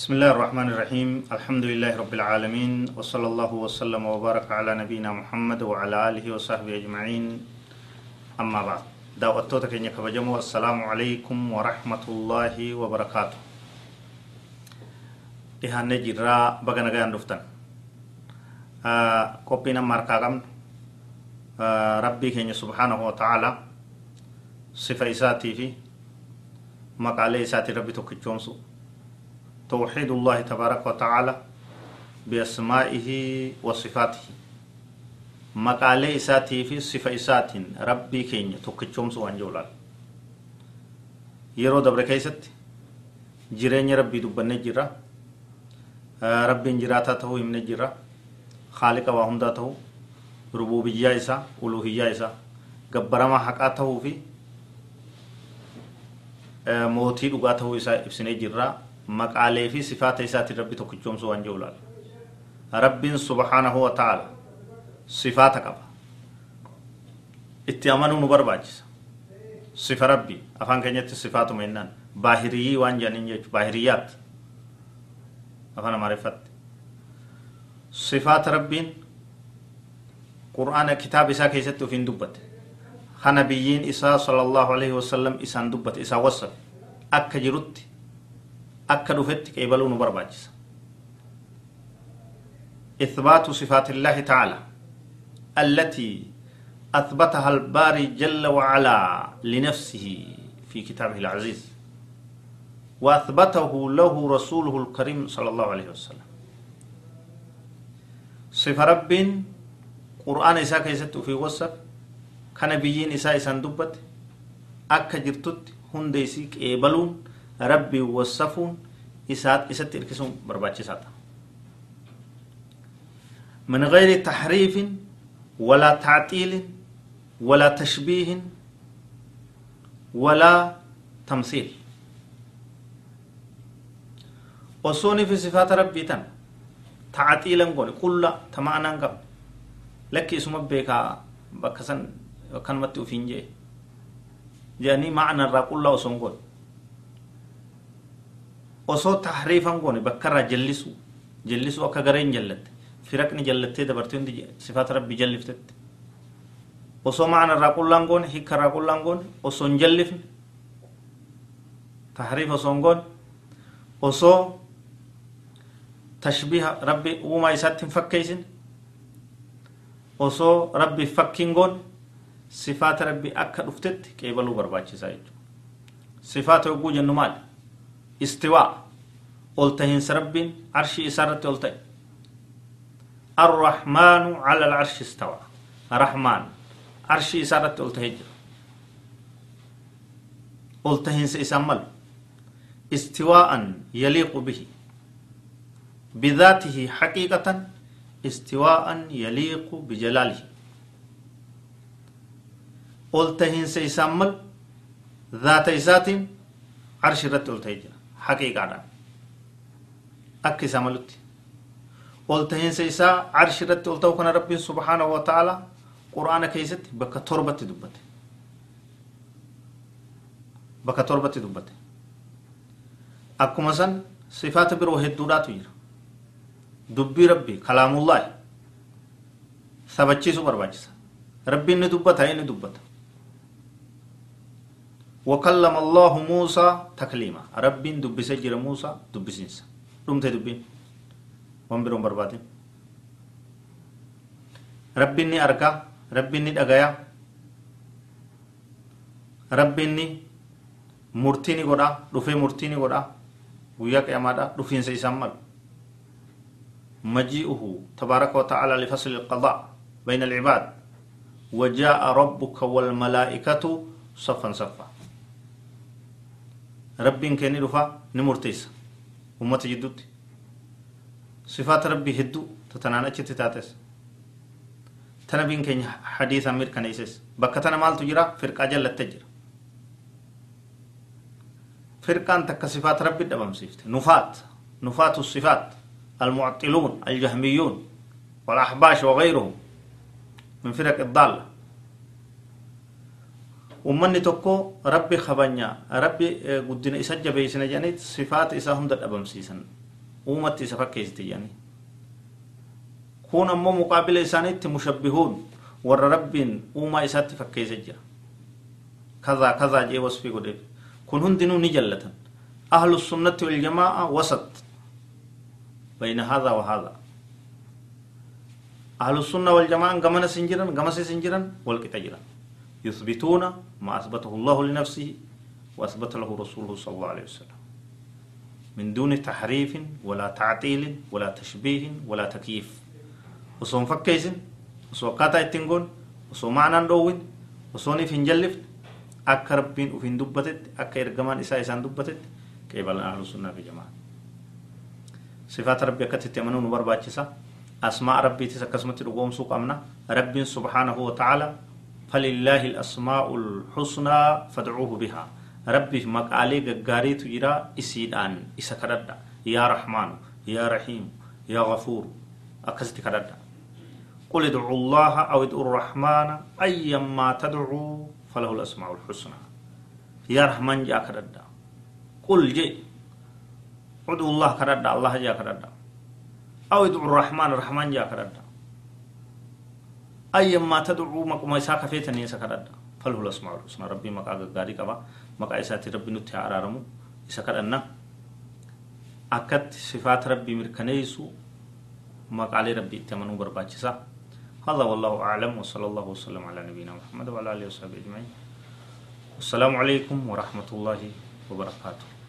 بسم الله الرحمن الرحيم الحمد لله رب العالمين وصلى الله وسلم وبارك على نبينا محمد وعلى آله وصحبه أجمعين أما بعد دعوتك إنك بجمو السلام عليكم ورحمة الله وبركاته إهانة جرا بغنا غيان دفتن آه قبنا مركاقم آه ربي كيني سبحانه وتعالى صفة إساتي في مقالة إساتي ربي توكي توحيد الله تبارك وتعالى بأسمائه وصفاته. مقالي إساتي في صفة إسات. ربي كينيا. توكتشوم سوان جولال. يرو دبر كيست. جيرين ربي دبن جرا ربي جراتا تهو من جرا خالق وهم تهو ربوبية إسا ألوهية إسا. قبرما حقا تهو في. موتي دقا تهو إسا إبسني جرا maqaalee fi sifaata isaatiin rabbi tokkichoomsu waan jiru laala rabbiin subhaanahu wa ta'ala sifaata qaba itti amanuu nu barbaachisa sifa rabbi afaan keenyatti sifaatuma jennaan baahiriyyii waan jedhaniin jechuudha baahiriyyaat afaan amaariffatti sifaata rabbiin qur'aana kitaaba isaa keessatti ofiin dubbate kana biyyiin isaa sallallahu alaihi wasallam isaan dubbate isaa wasafe akka jirutti akka dhufetti qeebaluu nu barbaachisa. إثبات صفات الله تعالى التي أثبتها الباري جل وعلا لنفسه في كتابه العزيز وأثبته له رسوله الكريم صلى الله عليه وسلم صفة رب قرآن إساء كيست في وصف كنبيين إساء إسان دبت أكا جرتت هنديسيك إيبالون rabbii wassafuun isatti irkisuun barbaachisaadha من غير تحريف ولا تعطيل ولا تشبيه ولا تمثيل. وصوني في صفات ربي تن. تعطيلا قول كل تمانا قبل. لك اسم بيكا بكسن كان متو فينجي يعني معنى الرا كل وصون قول osoo tahriifan goone bakkarraa jallisu jallisu akka gareen jallatte firaqni jallattee dabartee hundi sifaata rabbii jalliftetti osoo macna irraa qullaan goone hikka irraa qullaan goone osoo hin jallifne tahriif osoo hin goone osoo tashbiha rabbi uumaa isaatti hin fakkeeysin osoo rabbi fakkiin goone sifaata rabbi akka dhuftetti qeebaluu barbaachisaa jechuudha sifaata yogguu jennu maali استواء. قلتهن سرب عرش إسارة قلتهن. الرحمن على العرش استوى. رحمن. عرش إسارة قلتهن. قلتهن سيسمل. استواء يليق به. بذاته حقيقة. استواء يليق بجلاله. قلتهن سيسمل. ذات ذات عرش رت قلتهن. Haqiiqaadhaan akka isaa malutti ol tahiinsa isaa carshi irratti ol ta'u kana rabbiin subhaanahu wa ta'ala qur'aana keessatti bakka torbatti dubbate bakka torbatti dubbate akkuma san sifaata biroo hedduudhaatu jira dubbii rabbii kalaamullaahi sabachiisuu barbaachisa rabbiin ni dubbata inni dubbata وكلم الله موسى تكليما. رب دب سجر موسى دب سنسا رمت دبين. وانبرون برباتين رب إني أركا. رب إني أغايا رب إني مرتيني قدا رفي مرتيني قدا ويا قيامادا رفين سيسمال مجيئه تبارك وتعالى لفصل القضاء بين العباد. وجاء ربك والملائكة صفا صفا. ربين كيني رفا نمرتيس أمتي جدوت صفات ربي هدو تتنانا چتي تاتيس تنبين كيني حديث أمير كنيسيس بكتنا مال تجرا فرقا جل التجر فرقان تك صفات ربي دبام سيفت نفات نفات الصفات المعطلون الجهميون والأحباش وغيرهم من فرق الضاله ummanni tokko rabbi kabanya rabbi guddina isa jabeessina jedhaniit sifaata isaa hunda dhabamsiisan uumatti isa fakkeessite jedhanii kun ammoo muqaabila isaaniitti mushabbihuun warra rabbiin uumaa isaatti fakkeessa jira kazaa kazaa jee wasfii godheef kun hundinuu ni jallatan ahlu sunnatti waljamaa wasat bayna haadha wa haadha ahlu sunna waljamaa gamana sin jiran gamasi sin jiran walqixa jiran يثبتون ما أثبته الله لنفسه وأثبت له رسوله صلى الله عليه وسلم. من دون تحريف ولا تعطيل ولا تشبيه ولا تكييف. وصوم فكيسن وصو قاتا اتنقون وصو معنى دوين وصوني فين جلفت أكا ربين وفين دبتت أكا إرقمان إساء إسان دبتت كيبال أهل السنة في جماعة. صفات ربي أكا تتمنون برباتشسا أسماء ربي تسكسمت رقوم سوق أمنا رب سبحانه وتعالى فلله الأسماء الحسنى فادعوه بها. ربي مقالي غاري تجرا إسيدان. إسا كردا يا رحمن. يا رحيم. يا غفور. أكست كردا قل ادعوا الله أو ادعوا الرحمن أيما تدعوا فله الأسماء الحسنى. يا رحمن جاء كردا قل جي ادعوا الله كردا الله جاء كردا أو ادعوا الرحمن. الرحمن جاء كردا أيما تدعوا مقوم إساء كفيتني إسا كردا فله الأسماء الحسنى ربي مقا غاري قبا مقا إساتي ربي نتي عرارمو إسا كرنا أكت صفات ربي مركنيسو مقالي ربي تمنو برباچسا هذا والله أعلم. وصلى الله وسلم على نبينا محمد وعلى آله وصحبه أجمعين. السلام عليكم ورحمة الله وبركاته.